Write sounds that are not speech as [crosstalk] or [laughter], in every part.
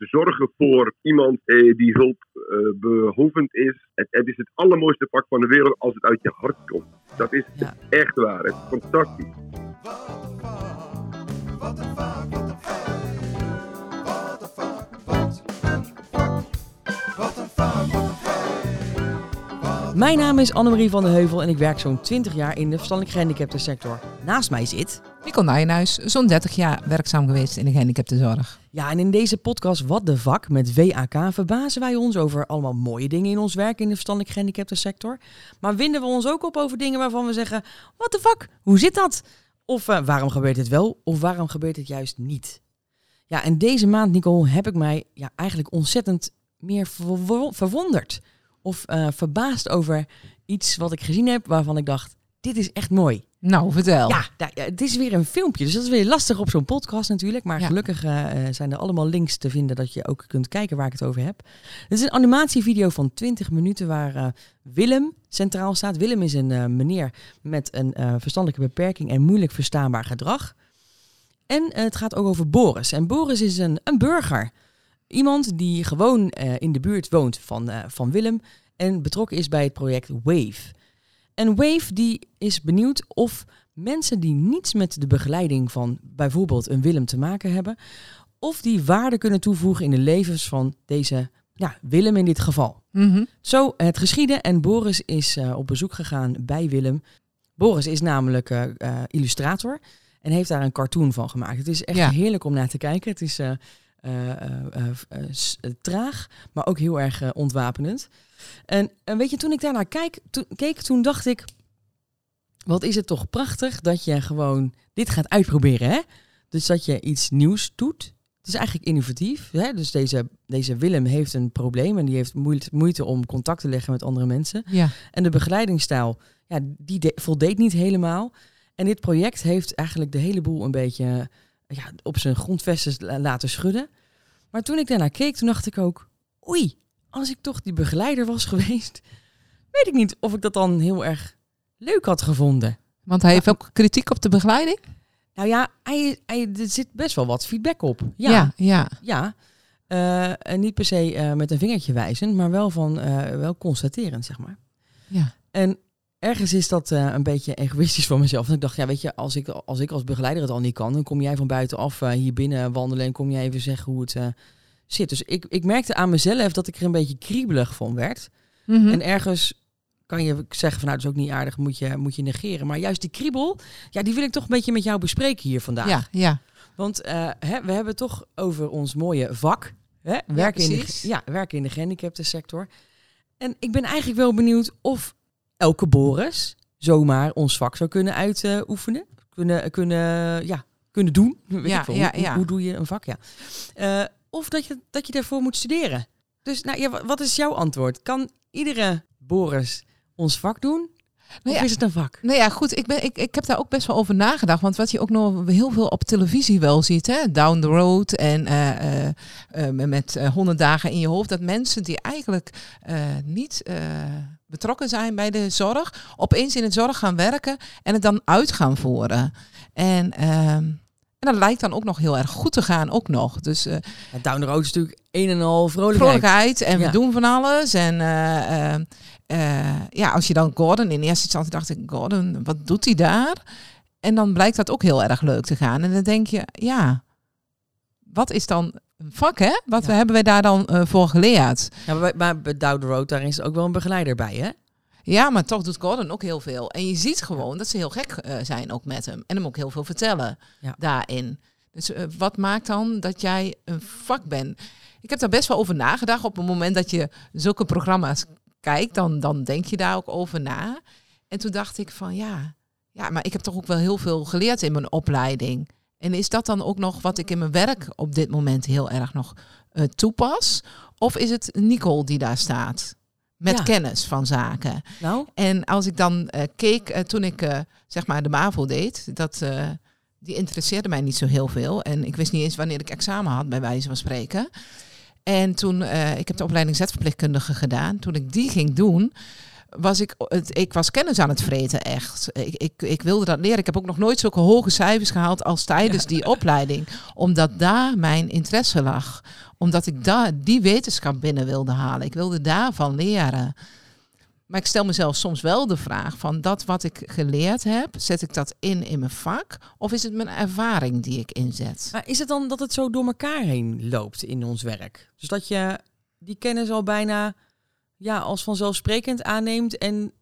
te zorgen voor iemand eh, die hulpbehoevend is. Het, het is het allermooiste vak van de wereld als het uit je hart komt. Dat is Ja. echt waar. Het is fantastisch. Mijn naam is Annemarie van de Heuvel en ik werk zo'n 20 jaar in de verstandelijk gehandicapten sector. Naast mij zit... Nicole Nijenhuis, zo'n 30 jaar werkzaam geweest in de gehandicaptenzorg. Ja, en in deze podcast Wat de Vak met WAK verbazen wij ons over allemaal mooie dingen in ons werk in de verstandelijk gehandicapten sector. Maar winden we ons ook op over dingen waarvan we zeggen, wat de fuck, hoe zit dat? Of eh, waarom gebeurt het wel of waarom gebeurt het juist niet? Ja, en deze maand, Nicole, heb ik mij ja, eigenlijk ontzettend meer verwo- verwonderd. Of eh, verbaasd over iets wat ik gezien heb waarvan ik dacht, dit is echt mooi. Nou, vertel. Ja, ja, het is weer een filmpje, dus dat is weer lastig op zo'n podcast natuurlijk. Maar Ja. gelukkig eh, eh, zijn er allemaal links te vinden dat je ook kunt kijken waar ik het over heb. Het is een animatievideo van 20 minuten waar Willem centraal staat. Willem is een meneer met een verstandelijke beperking en moeilijk verstaanbaar gedrag. En het gaat ook over Boris. En Boris is een, een burger. Iemand die gewoon eh, in de buurt woont van, eh, van Willem en betrokken is bij het project WAVE. En WAVE die is benieuwd of mensen die niets met de begeleiding van bijvoorbeeld een Willem te maken hebben, of die waarde kunnen toevoegen in de levens van deze ja, Willem in dit geval. Mhm. Zo het geschieden en Boris is eh, op bezoek gegaan bij Willem. Boris is namelijk illustrator en heeft daar een cartoon van gemaakt. Het is echt Ja. heerlijk om naar te kijken. Het is eh, eh, eh, traag, maar ook heel erg ontwapenend. En, en weet je, toen ik daarnaar kijk, keek, toen dacht ik... Wat is het toch prachtig dat je gewoon dit gaat uitproberen, hè? Dus dat je iets nieuws doet. Het is eigenlijk innovatief. Hè? Dus deze, deze Willem heeft een probleem en die heeft moeite, om contact te leggen met andere mensen. Ja. En de begeleidingsstijl, ja, die de- voldeed niet helemaal. En dit project heeft eigenlijk de hele boel een beetje ja, op zijn grondvesten la- laten schudden. Maar toen ik daarnaar keek, toen dacht ik ook... Oei, als ik toch die begeleider was geweest... [laughs] weet ik niet of ik dat dan heel erg leuk had gevonden. Want hij heeft ook kritiek op de begeleiding. Nou ja, hij, hij, er zit best wel wat feedback op. Ja, Ja, ja. ja. Eh, en niet per se eh, met een vingertje wijzen, maar wel, van, eh, wel constaterend, zeg maar. ja. En ergens is dat eh, een beetje egoïstisch van mezelf. Want ik dacht, ja, weet je, als ik, als ik als begeleider het al niet kan, dan kom jij van buitenaf eh, hier binnen wandelen en kom jij even zeggen hoe het eh, zit. Dus ik, ik merkte aan mezelf dat ik er een beetje kriebelig van werd. Mhm. En ergens kan je zeggen van nou, dat is ook niet aardig, moet je, moet je negeren. Maar juist die kriebel, ja, die wil ik toch een beetje met jou bespreken hier vandaag. ja, ja. Want hè, we hebben het toch over ons mooie vak. Hè? Werken, in de, ja, werken in de gehandicaptensector. En ik ben eigenlijk wel benieuwd of elke Boris zomaar ons vak zou kunnen uitoefenen. Kunnen, kunnen, ja, kunnen doen. [laughs] Weet Ja, ik ja, hoe, ja. hoe doe je een vak? Ja. Eh, of dat je, dat je daarvoor moet studeren. Dus nou, ja, wa- wat is jouw antwoord? Kan iedere Boris ons vak doen? Nou of ja, is het een vak? Nou ja, goed. Ik, ben, ik, ik heb daar ook best wel over nagedacht. Want wat je ook nog heel veel op televisie wel ziet, hè, down the road en eh, eh, eh, met 100 dagen in je hoofd, dat mensen die eigenlijk eh, niet eh, betrokken zijn bij de zorg, opeens in de zorg gaan werken en het dan uit gaan voeren. En, ehm, en dat lijkt dan ook nog heel erg goed te gaan, ook nog. Dus eh, Ja, Down the road is natuurlijk een en al vrolijkheid. vrolijkheid en Ja. we doen van alles. En eh, ja, als je dan Gordon in eerste instantie dacht ik, Gordon, wat doet hij daar? En dan blijkt dat ook heel erg leuk te gaan. En dan denk je, ja, wat is dan een vak, hè? Wat Ja. hebben wij daar dan eh, voor geleerd? Ja, maar bij, maar bij Down the Road, daar is ook wel een begeleider bij, hè? Ja, maar toch doet Gordon ook heel veel. En je ziet gewoon dat ze heel gek eh, zijn ook met hem. En hem ook heel veel vertellen Ja. daarin. Dus wat maakt dan dat jij een vak bent? Ik heb daar best wel over nagedacht. Op het moment dat je zulke programma's kijkt, dan, dan denk je daar ook over na. En toen dacht ik van ja, ja, maar ik heb toch ook wel heel veel geleerd in mijn opleiding. En is dat dan ook nog wat ik in mijn werk op dit moment heel erg nog eh, toepas? Of is het Nicole die daar staat? Met Ja. kennis van zaken. Nou, En als ik dan eh, keek, eh, toen ik zeg maar de MAVO deed, dat, die interesseerde mij niet zo heel veel. En ik wist niet eens wanneer ik examen had, bij wijze van spreken. En toen, eh, ik heb de opleiding zetverpleegkundige gedaan. Toen ik die ging doen, was ik, het, ik was kennis aan het vreten, echt. Ik, ik, ik wilde dat leren. Ik heb ook nog nooit zulke hoge cijfers gehaald als tijdens die opleiding. Omdat daar mijn interesse lag. Omdat ik daar die wetenschap binnen wilde halen. Ik wilde daarvan leren. Maar ik stel mezelf soms wel de vraag van dat wat ik geleerd heb, zet ik dat in in mijn vak? Of is het mijn ervaring die ik inzet? Maar is het dan dat het zo door elkaar heen loopt in ons werk? Dus dat je die kennis al bijna ja, als vanzelfsprekend aanneemt en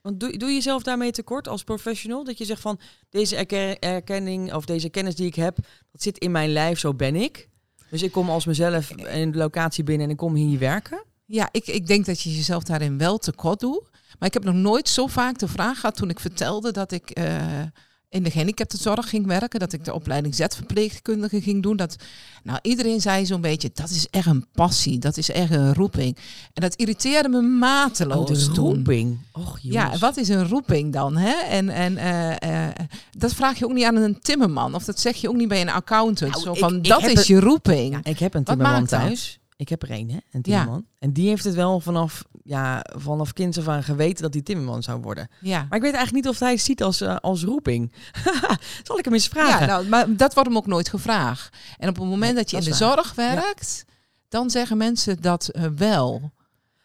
want doe, doe je jezelf daarmee tekort als professional? Dat je zegt van deze erken- erkenning of deze kennis die ik heb, dat zit in mijn lijf, zo ben ik. Dus ik kom als mezelf in de locatie binnen en ik kom hier werken. Ja, ik, ik denk dat je jezelf daarin wel tekort doet. Maar ik heb nog nooit zo vaak de vraag gehad toen ik vertelde dat ik eh, in de gehandicaptenzorg ging werken. Dat ik de opleiding Z-verpleegkundige ging doen. Dat, nou, iedereen zei zo'n beetje, dat is echt een passie. Dat is echt een roeping. En dat irriteerde me mateloos Oh, toen. roeping. Och, Ja, wat is een roeping dan? Hè? En, en eh, eh, dat vraag je ook niet aan een timmerman. Of dat zeg je ook niet bij een accountant. Nou, Zo van, ik dat is je roeping. Ja, ik heb een timmerman thuis. Ik heb er één, hè? Een timmerman. En die heeft het wel vanaf, ja, vanaf kind af aan geweten dat hij timmerman zou worden. Ja. Maar ik weet eigenlijk niet of hij het ziet als, eh, als roeping. [laughs] Zal ik hem eens vragen? Ja, nou, maar dat wordt hem ook nooit gevraagd. En op het moment dat je dat in de zorg werkt, dan zeggen mensen dat eh, wel.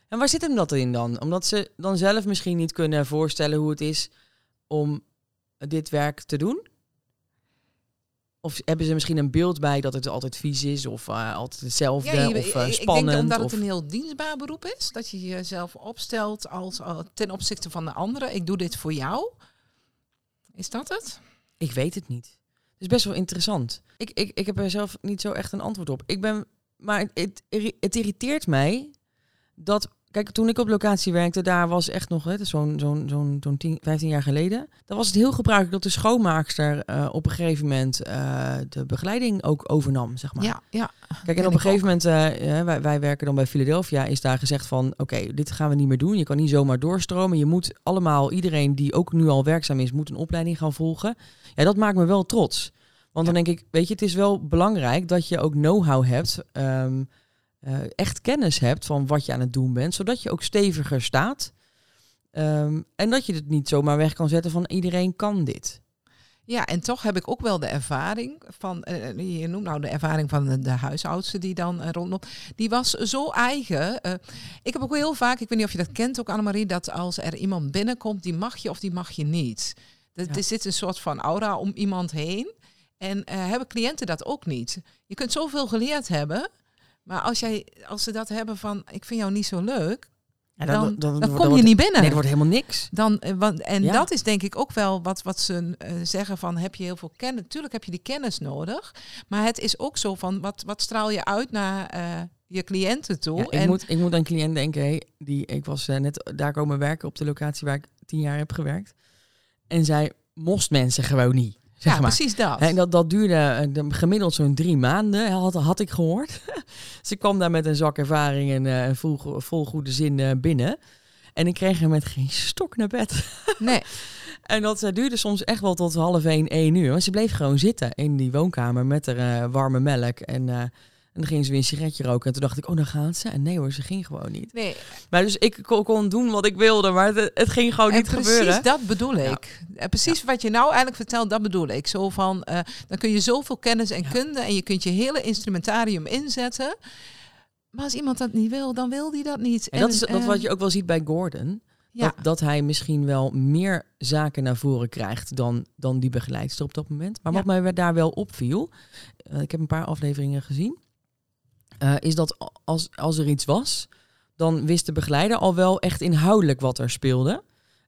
En waar zit hem dat in dan? Omdat ze dan zelf misschien niet kunnen voorstellen hoe het is om dit werk te doen? Of hebben ze misschien een beeld bij dat het altijd vies is of eh, altijd hetzelfde je- of eh, ik spannend? denk omdat of... het een heel dienstbaar beroep is. Dat je jezelf opstelt als, eh, ten opzichte van de anderen. Ik doe dit voor jou. Is dat het? Ik weet het niet. Het is best wel interessant. Ik, ik, ik heb er zelf niet zo echt een antwoord op. Ik ben, maar het irriteert mij dat. Kijk, toen ik op locatie werkte, daar was echt nog hè, zo'n zo'n zo'n zo'n 10, 15 jaar geleden. Dan was het heel gebruikelijk dat de schoonmaakster eh, op een gegeven moment eh, de begeleiding ook overnam, zeg maar. Ja, ja. Kijk, en op een gegeven moment, eh, wij, wij werken dan bij Philadelphia, is daar gezegd van, oké, dit gaan we niet meer doen. Je kan niet zomaar doorstromen. Je moet allemaal, iedereen die ook nu al werkzaam is, moet een opleiding gaan volgen. Ja, dat maakt me wel trots. Want dan denk ik, weet je, het is wel belangrijk dat je ook know-how hebt, ehm, eh, echt kennis hebt van wat je aan het doen bent, zodat je ook steviger staat. Ehm, en dat je het niet zomaar weg kan zetten van iedereen kan dit. Ja, en toch heb ik ook wel de ervaring van, eh, je noemt nou de ervaring van de, de die dan eh, rondloopt. Die was zo eigen. eh, ik heb ook heel vaak, ik weet niet of je dat kent ook Annemarie, dat als er iemand binnenkomt, die mag je of die mag je niet. Dat, Ja. Er zit een soort van aura om iemand heen. En eh, hebben cliënten dat ook niet. Je kunt zoveel geleerd hebben, maar als, jij, als ze dat hebben van, ik vind jou niet zo leuk, Ja, dan, dan, wordt- kom je wordt- niet binnen. Nee, er wordt helemaal niks. Dan, eh, want, en Ja. dat is denk ik ook wel wat, wat ze eh, zeggen van heb je heel veel kennis. Tuurlijk heb je die kennis nodig. Maar het is ook zo van wat, wat straal je uit naar eh, je cliënten toe. Ja, ik, en moet, ik moet aan een cliënt denken. hé, die, ik was net daar komen werken op de locatie waar ik tien jaar heb gewerkt. En zij moest mensen gewoon niet. Zeg ja, maar. precies dat. En dat, dat duurde eh, de- gemiddeld zo'n drie maanden, had, had ik gehoord. [laughs] Ze kwam daar met een zak ervaring en eh, vol, vol goede zin eh, binnen. En ik kreeg haar met geen stok naar bed. [laughs] Nee, En dat duurde soms echt wel tot half één, één uur. Want ze bleef gewoon zitten in die woonkamer met haar warme melk. En, en dan ging ze weer een sigaretje roken. En toen dacht ik, oh, dan gaat ze. En nee hoor, ze ging gewoon niet. nee. Maar dus ik kon, doen wat ik wilde, maar het, het ging gewoon en niet precies gebeuren. dat bedoel ik. Precies wat je nou eigenlijk vertelt, dat bedoel ik. Zo van, eh, dan kun je zoveel kennis en kunde en je kunt je hele instrumentarium inzetten. Maar als iemand dat niet wil, dan wil die dat niet. En dat is eh, dat wat je ook wel ziet bij Gordon. ja, Dat, dat hij misschien wel meer zaken naar voren krijgt dan, dan die begeleidster op dat moment. Maar wat mij daar wel opviel, eh, ik heb een paar afleveringen gezien, eh, is dat als, als er iets was, dan wist de begeleider al wel echt inhoudelijk wat er speelde.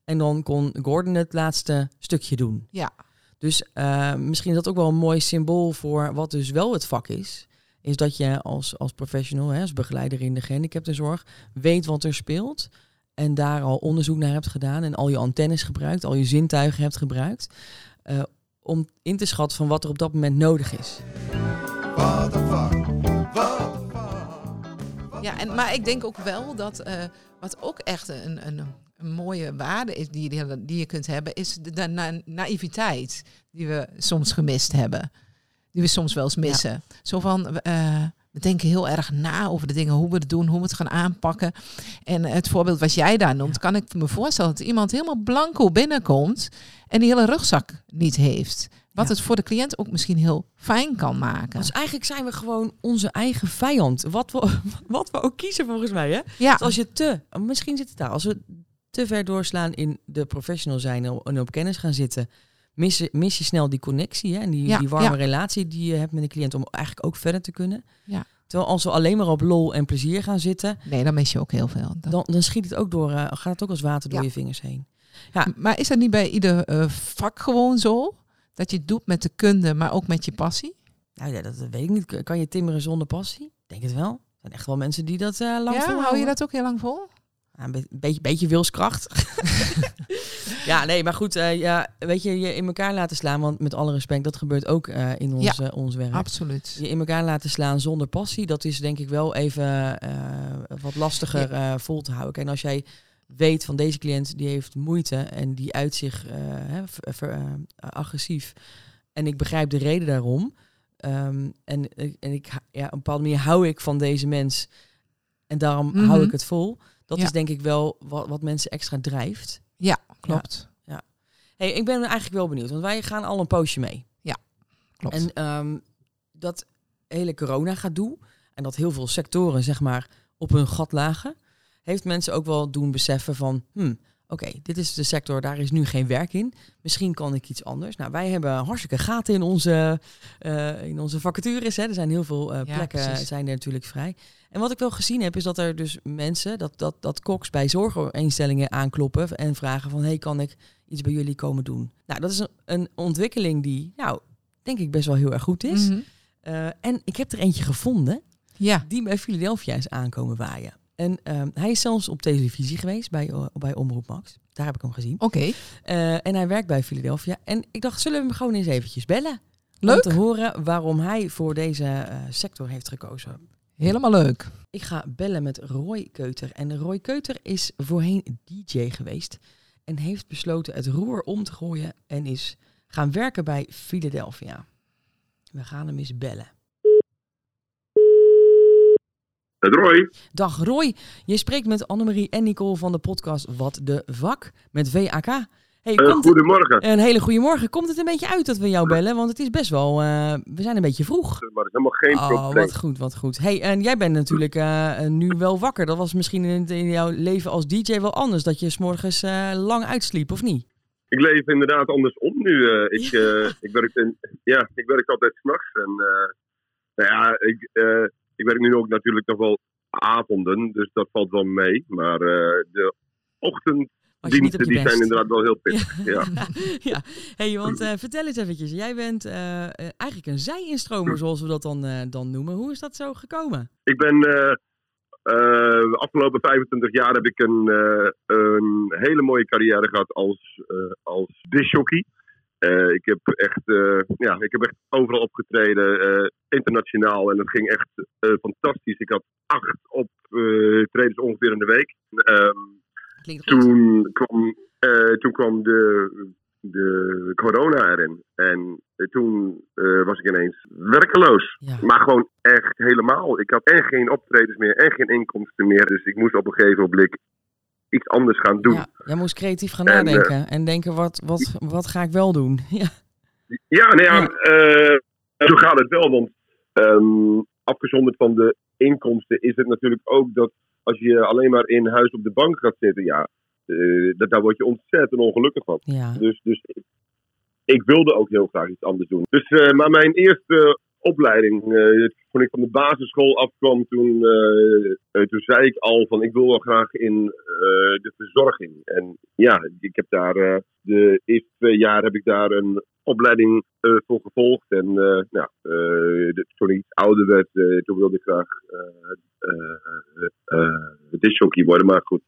En dan kon Gordon het laatste stukje doen. ja. Dus eh, misschien is dat ook wel een mooi symbool voor wat dus wel het vak is. Is dat je als, als professional, hè, als begeleider in de gehandicaptenzorg, weet wat er speelt. En daar al onderzoek naar hebt gedaan. En al je antennes gebruikt, al je zintuigen hebt gebruikt. eh, om in te schatten van wat er op dat moment nodig is. Ja, en, maar ik denk ook wel dat eh, wat ook echt een, een, een mooie waarde is die, die, die je kunt hebben, is de, de na- naïviteit die we soms gemist hebben. Die we soms wel eens missen. Zo van, eh, We denken heel erg na over de dingen, hoe we het doen, hoe we het gaan aanpakken. En het voorbeeld wat jij daar noemt, kan ik me voorstellen dat iemand helemaal blanco binnenkomt en die hele rugzak niet heeft. Wat Ja. het voor de cliënt ook misschien heel fijn kan maken. Dus eigenlijk zijn we gewoon onze eigen vijand. Wat we, [laughs] wat we ook kiezen volgens mij. Hè? Ja, Dus als je te, misschien zit het daar, als we te ver doorslaan in de professional zijn en op kennis gaan zitten, mis je, mis je snel die connectie hè? en die, Ja, die warme ja. relatie die je hebt met de cliënt om eigenlijk ook verder te kunnen. Ja. Terwijl als we alleen maar op lol en plezier gaan zitten, nee, dan mis je ook heel veel. Dan, dan schiet het ook door, eh, gaat het ook als water door Ja. je vingers heen. Maar is dat niet bij ieder eh, vak gewoon zo? Dat je het doet met de kunde, maar ook met je passie? Nou ja, dat weet ik niet. Kan je timmeren zonder passie? Ik Denk het wel. Er zijn echt wel mensen die dat eh lang Ja, volhouden. hou je dat ook heel lang vol? Ja, een be- beetje, beetje wilskracht. [laughs] ja, nee, maar goed. eh, ja, weet je, je in elkaar laten slaan. Want met alle respect, dat gebeurt ook eh, in ons, eh, ons werk. Absoluut. Je in elkaar laten slaan zonder passie, dat is denk ik wel even wat lastiger vol te houden. En als jij weet van deze cliënt, die heeft moeite en die uit zich eh, ver- eh, agressief. En ik begrijp de reden daarom. Ehm, en, en ik, ja, op een bepaalde manier hou ik van deze mens. En daarom Mhm. hou ik het vol. Dat Ja. is denk ik wel wat, wat mensen extra drijft. Klopt. Hey, ik ben eigenlijk wel benieuwd, want wij gaan al een poosje mee. Klopt. En ehm, dat hele corona gaat doen en dat heel veel sectoren zeg maar op hun gat lagen, heeft mensen ook wel doen beseffen van, hmm, oké, dit is de sector, daar is nu geen werk in. Misschien kan ik iets anders. Nou, wij hebben hartstikke gaten in onze, eh, in onze vacatures. Hè. Er zijn heel veel eh, plekken precies. zijn er natuurlijk vrij. En wat ik wel gezien heb, is dat er dus mensen, dat, dat, dat koks bij zorginstellingen aankloppen en vragen van, hey, kan ik iets bij jullie komen doen? Nou, dat is een, een ontwikkeling die, nou, denk ik best wel heel erg goed is. Mhm. Eh, en ik heb er eentje gevonden Ja. die bij Philadelphia is aankomen waaien. En ehm, hij is zelfs op televisie geweest bij, eh, bij Omroep Max. Daar heb ik hem gezien. Oké. Eh, en hij werkt bij Philadelphia. En ik dacht, zullen we hem gewoon eens eventjes bellen? Leuk. Om te horen waarom hij voor deze eh, sector heeft gekozen. Helemaal leuk. Ik ga bellen met Roy Keuter. En Roy Keuter is voorheen DJ geweest. En heeft besloten het roer om te gooien. En is gaan werken bij Philadelphia. We gaan hem eens bellen. Het Roy. Dag Roy, je spreekt met Annemarie en Nicole van de podcast Wat de Vak met VAK. Hey, Eh, het- goedemorgen. een hele goede morgen. Komt het een beetje uit dat we jou bellen? Want het is best wel, eh, we zijn een beetje vroeg. Maar dat is helemaal geen Oh, probleem. wat goed, wat goed. Hey, en jij bent natuurlijk eh, nu wel wakker. Dat was misschien in, in jouw leven als DJ wel anders, dat je s'morgens lang uitsliep, of niet? Ik leef inderdaad andersom nu. eh. ik, ik, werk in, ja, ik werk altijd s'nachts. En nou ja, ik, ik werk nu ook natuurlijk nog wel avonden, dus dat valt wel mee. Maar eh, de ochtenddiensten je die zijn inderdaad wel heel pittig. Ja. ja. [laughs] Hey, want eh, vertel eens eventjes. Jij bent eh, eigenlijk een zij-instromer, zoals we dat dan, dan noemen. Hoe is dat zo gekomen? Ik ben de afgelopen 25 jaar heb ik een, een hele mooie carrière gehad als, eh als discjockey. Eh, ik, heb echt, eh, ja, ik heb echt overal opgetreden, eh, internationaal. En dat ging echt fantastisch. Ik had acht optredens ongeveer in de week. Ehm, toen, kwam, toen kwam de, de corona erin. En toen was ik ineens werkeloos. Ja. Maar gewoon echt helemaal. Ik had en geen optredens meer en geen inkomsten meer. Dus ik moest op een gegeven moment iets anders gaan doen. Ja, jij moest creatief gaan En, nadenken en denken, wat, wat, wat ga ik wel doen? [laughs] Ja. Ja, nou ja, Ja. eh, zo gaat het wel. Want ehm, afgezonderd van de inkomsten is het natuurlijk ook dat als je alleen maar in huis op de bank gaat zitten, ja, eh, dat, daar word je ontzettend ongelukkig van. ja. Dus, dus ik, ik wilde ook heel graag iets anders doen. Dus, eh, maar mijn eerste opleiding, eh, toen ik van de basisschool afkwam, toen, eh, eh, toen zei ik al van ik wil wel graag in de verzorging. En ja, ik heb daar de eerste twee jaar heb ik daar een opleiding voor gevolgd. En nou, de- toen ik iets ouder werd, toen wilde ik graag discjockey worden. Maar goed,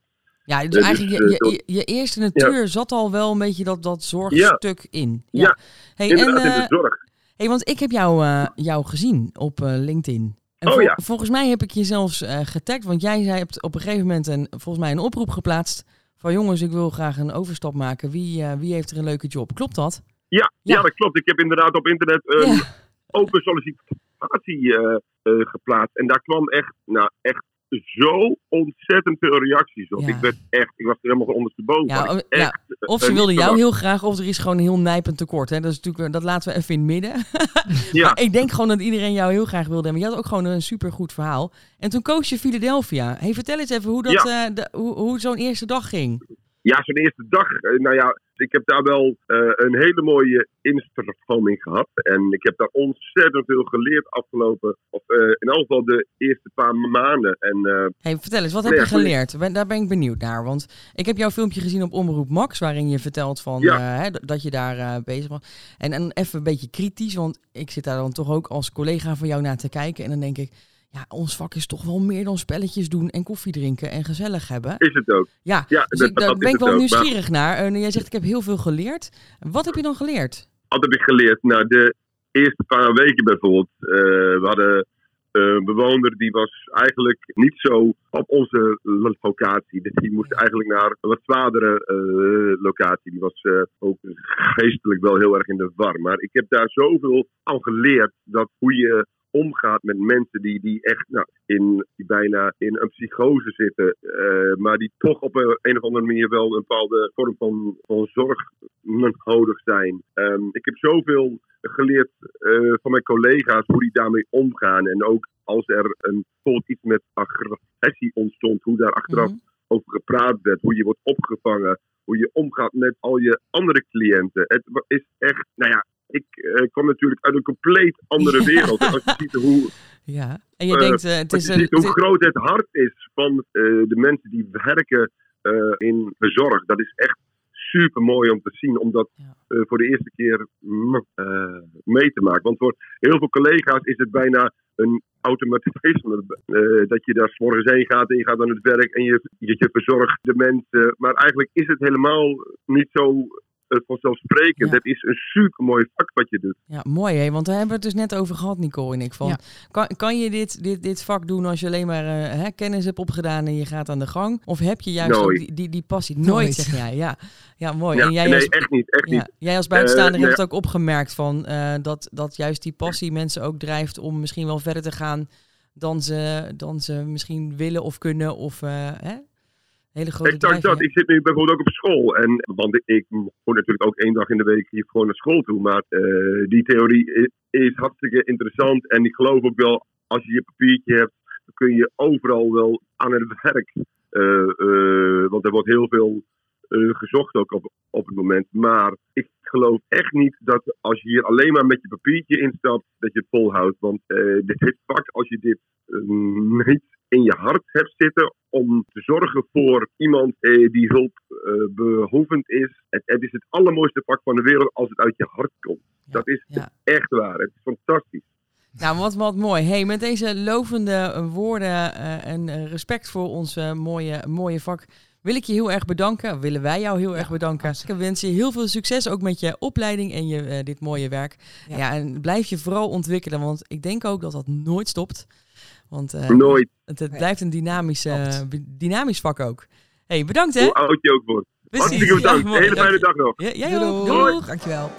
Ja, dus dus, eigenlijk je, je, eerste natuur zat al wel een beetje dat, dat zorgstuk in. Ja. Hey, en, in de zorg. Hey, want ik heb jou, eh, jou gezien op eh, LinkedIn. En Oh, vol- ja. Volgens mij heb ik je zelfs eh getagd, want jij zei, hebt op een gegeven moment een, volgens mij een oproep geplaatst van jongens, ik wil graag een overstap maken. Wie, eh, wie heeft er een leuke job? Klopt dat? Ja, Ja. ja. dat klopt. Ik heb inderdaad op internet een Ja. open sollicitatie geplaatst. En daar kwam echt, nou, echt zo ontzettend veel reacties op. Ja. Ik werd echt, ik was er helemaal ondersteboven. Ja, ja, Of eh, ze niet wilden jou heel graag, of er is gewoon een heel nijpend tekort. Hè? Dat, is natuurlijk, dat laten we even in het midden. [laughs] Maar ik denk gewoon dat iedereen jou heel graag wilde hebben. Je had ook gewoon een supergoed verhaal. En toen koos je Philadelphia. Hey, vertel eens even hoe, dat, eh, de- hoe, hoe zo'n eerste dag ging. Ja, zo'n eerste dag. eh, nou ja, ik heb daar wel eh, een hele mooie instroming gehad. En ik heb daar ontzettend veel geleerd afgelopen. Of eh, in elk geval de eerste paar maanden. En eh, Hey, vertel eens, wat Nee, heb je geleerd? Ben- daar ben ik benieuwd naar. Want ik heb jouw filmpje gezien op Omroep Max, waarin je vertelt van, Ja. hè, dat je daar bezig was. En, en even een beetje kritisch, want ik zit daar dan toch ook als collega van jou naar te kijken. En dan denk ik, ja, ons vak is toch wel meer dan spelletjes doen en koffie drinken en gezellig hebben. is het ook. Ja, Ja, dus dat- ik, daar dat ben ik wel ook. Maar- nieuwsgierig naar. En jij zegt, ik heb heel veel geleerd. Wat heb je dan geleerd? Wat heb ik geleerd? Nou, de eerste paar weken bijvoorbeeld. eh, we hadden een bewoner die was eigenlijk niet zo op onze lo- locatie. Dus die moest eigenlijk naar een wat zwaardere eh, locatie. Die was ook geestelijk wel heel erg in de war. Maar ik heb daar zoveel aan geleerd dat hoe je omgaat met mensen die, die echt nou, in, die bijna in een psychose zitten, eh, maar die toch op een, een of andere manier wel een bepaalde vorm van, van zorg nodig zijn. Ehm, ik heb zoveel geleerd eh, van mijn collega's hoe die daarmee omgaan. En ook als er een, bijvoorbeeld iets met agressie ontstond, hoe daar achteraf Mhm. over gepraat werd, hoe je wordt opgevangen, hoe je omgaat met al je andere cliënten. Het is echt, nou ja, ik eh, kom natuurlijk uit een compleet andere [laughs] Ja. wereld. En als je ziet hoe, Ja, en je denkt, eh, het is een... hoe groot het hart is van eh, de mensen die werken in de zorg, dat is echt super mooi om te zien, om dat Ja. voor de eerste keer mm, mee te maken. Want voor heel veel collega's is het bijna een automatisme. dat je daar 's morgens heen gaat en je gaat aan het werk en je, je, je verzorgt de mensen. Maar eigenlijk is het helemaal niet zo vanzelfsprekend. Ja. Het is een super mooi vak wat je doet. Ja, mooi hè, want daar hebben we het dus net over gehad, Nicole en ik. Van, Ja. kan, kan je dit, dit, dit vak doen als je alleen maar eh, hè, kennis hebt opgedaan en je gaat aan de gang? Of heb je juist ook die, die, die passie? Nooit, Nooit. zeg jij. Ja, ja mooi. Ja, en jij nee, als, echt niet. Echt ja, niet. jij als buitenstaander Eh, hebt ook opgemerkt van, eh, dat, dat juist die passie mensen ook drijft om misschien wel verder te gaan dan ze, dan ze misschien willen of kunnen. Of eh, hè? Hele grote Exact dat. Ik zit nu bijvoorbeeld ook op school. En, want ik, moet natuurlijk ook één dag in de week hier gewoon naar school toe. Maar eh, die theorie is, is hartstikke interessant. En ik geloof ook wel, als je je papiertje hebt, dan kun je overal wel aan het werk. Eh, eh, want er wordt heel veel gezocht ook op, op het moment. Maar ik geloof echt niet dat als je hier alleen maar met je papiertje instapt, dat je het volhoudt. Want [laughs] dit vak, als je dit niet in je hart hebt zitten om te zorgen voor iemand eh, die hulp eh, behoevend is. Het, het is het allermooiste vak van de wereld als het uit je hart komt. Ja, Dat is ja. echt waar. Het is fantastisch. Nou, wat, wat mooi. Hey, met deze lovende woorden eh, en eh, respect voor ons mooie, mooie vak wil ik je heel erg bedanken. Willen wij jou heel erg bedanken. Ik wens je heel veel succes ook met je opleiding en je, dit mooie werk. Ja. Ja. en blijf je vooral ontwikkelen, want ik denk ook dat dat nooit stopt. Want eh, Nooit. het, blijft een dynamisch, eh, dynamisch vak ook. Hey, bedankt hè. Hoe oud je ook wordt. Precies. Hartstikke bedankt. Ja, mooi. Hele fijne dag nog. Ja, jij ook. Doeg. Dankjewel.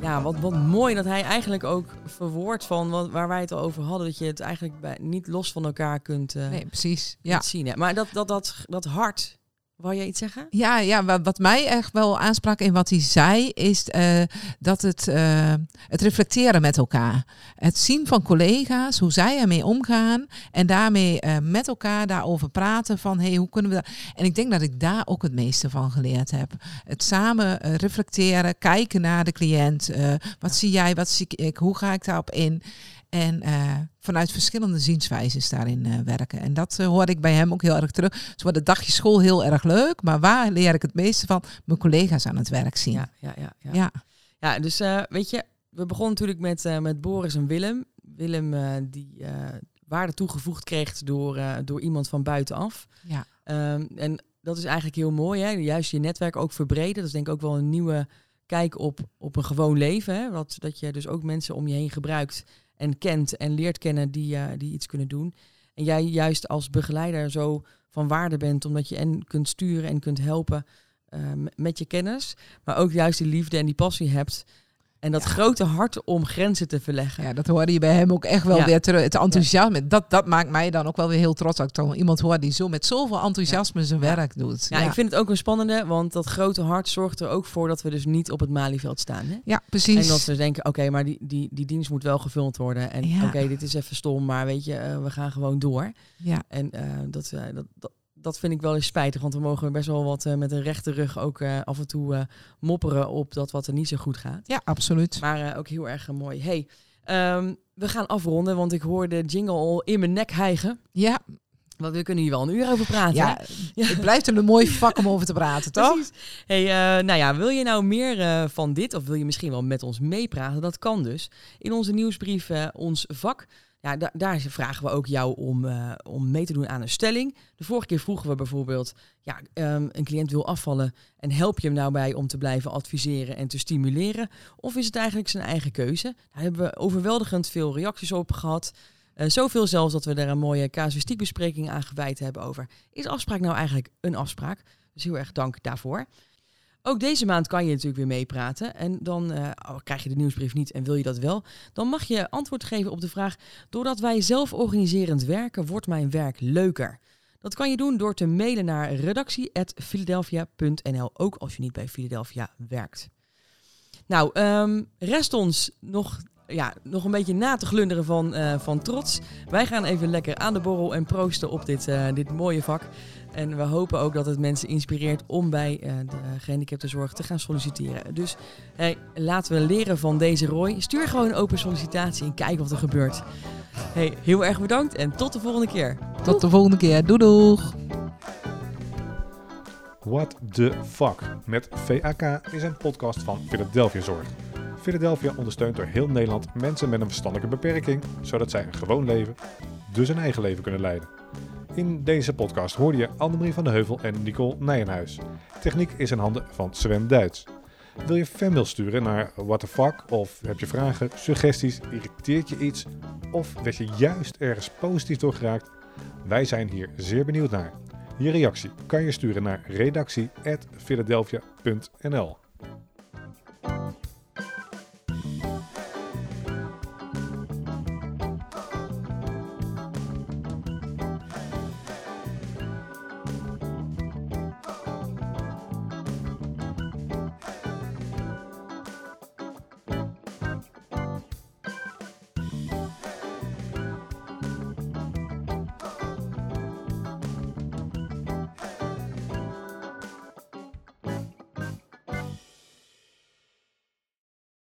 Ja, wat, wat mooi dat hij eigenlijk ook verwoordt van wat, waar wij het al over hadden. Dat je het eigenlijk bij, niet los van elkaar kunt, eh, Nee, precies. kunt Ja. zien. Hè. Maar dat, dat, dat, dat hart, wou je iets zeggen? Ja, ja, wa- wat mij echt wel aansprak in wat hij zei, is eh, dat het, eh, het reflecteren met elkaar. Het zien van collega's, hoe zij ermee omgaan en daarmee eh, met elkaar daarover praten van hey, hoe kunnen we dat. En ik denk dat ik daar ook het meeste van geleerd heb. Het samen reflecteren, kijken naar de cliënt. wat zie jij, wat zie ik, hoe ga ik daarop in? En eh, vanuit verschillende zienswijzes daarin eh, werken. En dat eh, hoorde ik bij hem ook heel erg terug. Zo wordt het dagje school heel erg leuk. Maar waar leer ik het meeste van? Mijn collega's aan het werk zien. Ja, ja, ja. ja. Ja. Ja, dus weet je, we begonnen natuurlijk met, met Boris en Willem. Willem die waarde toegevoegd kreeg door, door iemand van buitenaf. Ja. Ehm, en dat is eigenlijk heel mooi, hè? juist je netwerk ook verbreden. Dat is denk ik ook wel een nieuwe kijk op, op een gewoon leven. Hè? Wat, dat je dus ook mensen om je heen gebruikt en kent en leert kennen die, eh, die iets kunnen doen. En jij juist als begeleider zo van waarde bent, omdat je en kunt sturen en kunt helpen eh, met je kennis. Maar ook juist die liefde en die passie hebt En dat grote hart om grenzen te verleggen. Ja, dat hoorde je bij hem ook echt wel Ja. weer terug. Het enthousiasme, dat, dat maakt mij dan ook wel weer heel trots. Als ik dan iemand hoor die zo met zoveel enthousiasme zijn werk doet. Ja, ik vind het ook een spannende, want dat grote hart zorgt er ook voor dat we dus niet op het Malieveld staan. Hè? ja precies. En dat we denken, oké, maar die, die, die dienst moet wel gevuld worden. En oké, dit is even stom, maar weet je, eh, we gaan gewoon door. ja. En eh, dat, eh, dat, dat, dat vind ik wel eens spijtig, want we mogen best wel wat eh, met een rechte rug ook eh, af en toe eh, mopperen op dat wat er niet zo goed gaat. ja, absoluut. Maar ook heel erg mooi. Hey, ehm, we gaan afronden, want ik hoor de jingle al in mijn nek hijgen. Ja, Want we kunnen hier wel een uur over praten. ja? Ja. het blijft een mooi vak om over te praten, toch? Precies. Hey, nou ja, wil je nou meer van dit, of wil je misschien wel met ons meepraten? Dat kan dus. In onze nieuwsbrief, ons vak, ja, da- daar vragen we ook jou om, eh, om mee te doen aan een stelling. De vorige keer vroegen we bijvoorbeeld, ja, ehm, een cliënt wil afvallen en help je hem nou bij om te blijven adviseren en te stimuleren? Of is het eigenlijk zijn eigen keuze? Daar hebben we overweldigend veel reacties op gehad. Eh, zoveel zelfs dat we daar een mooie casuïstiekbespreking aan gewijd hebben over. Is afspraak nou eigenlijk een afspraak? Dus heel erg dank daarvoor. Ook deze maand kan je natuurlijk weer meepraten. En dan oh, krijg je de nieuwsbrief niet en wil je dat wel. Dan mag je antwoord geven op de vraag... Doordat wij zelf organiserend werken, wordt mijn werk leuker. Dat kan je doen door te mailen naar redactie.philadelphia.nl. Ook als je niet bij Philadelphia werkt. Nou, ehm, rest ons nog, ja, nog een beetje na te glunderen van, eh, van trots. Wij gaan even lekker aan de borrel en proosten op dit, eh, dit mooie vak. En we hopen ook dat het mensen inspireert om bij eh, de gehandicaptenzorg te gaan solliciteren. Dus hey, laten we leren van deze Roy. Stuur gewoon een open sollicitatie en kijk wat er gebeurt. Hey, heel erg bedankt en tot de volgende keer. Tot de volgende keer. Doei doeg! What the Fuck met VAK is een podcast van Philadelphia Zorg. Philadelphia ondersteunt door heel Nederland mensen met een verstandelijke beperking, zodat zij een gewoon leven, dus een eigen leven kunnen leiden. In deze podcast hoorde je Annemarie van de Heuvel en Nicole Nijenhuis. Techniek is in handen van Sven Duits. Wil je fanmail sturen naar What the Fuck of heb je vragen, suggesties, irriteert je iets of werd je juist ergens positief door geraakt? Wij zijn hier zeer benieuwd naar. Je reactie kan je sturen naar redactie.philadelphia.nl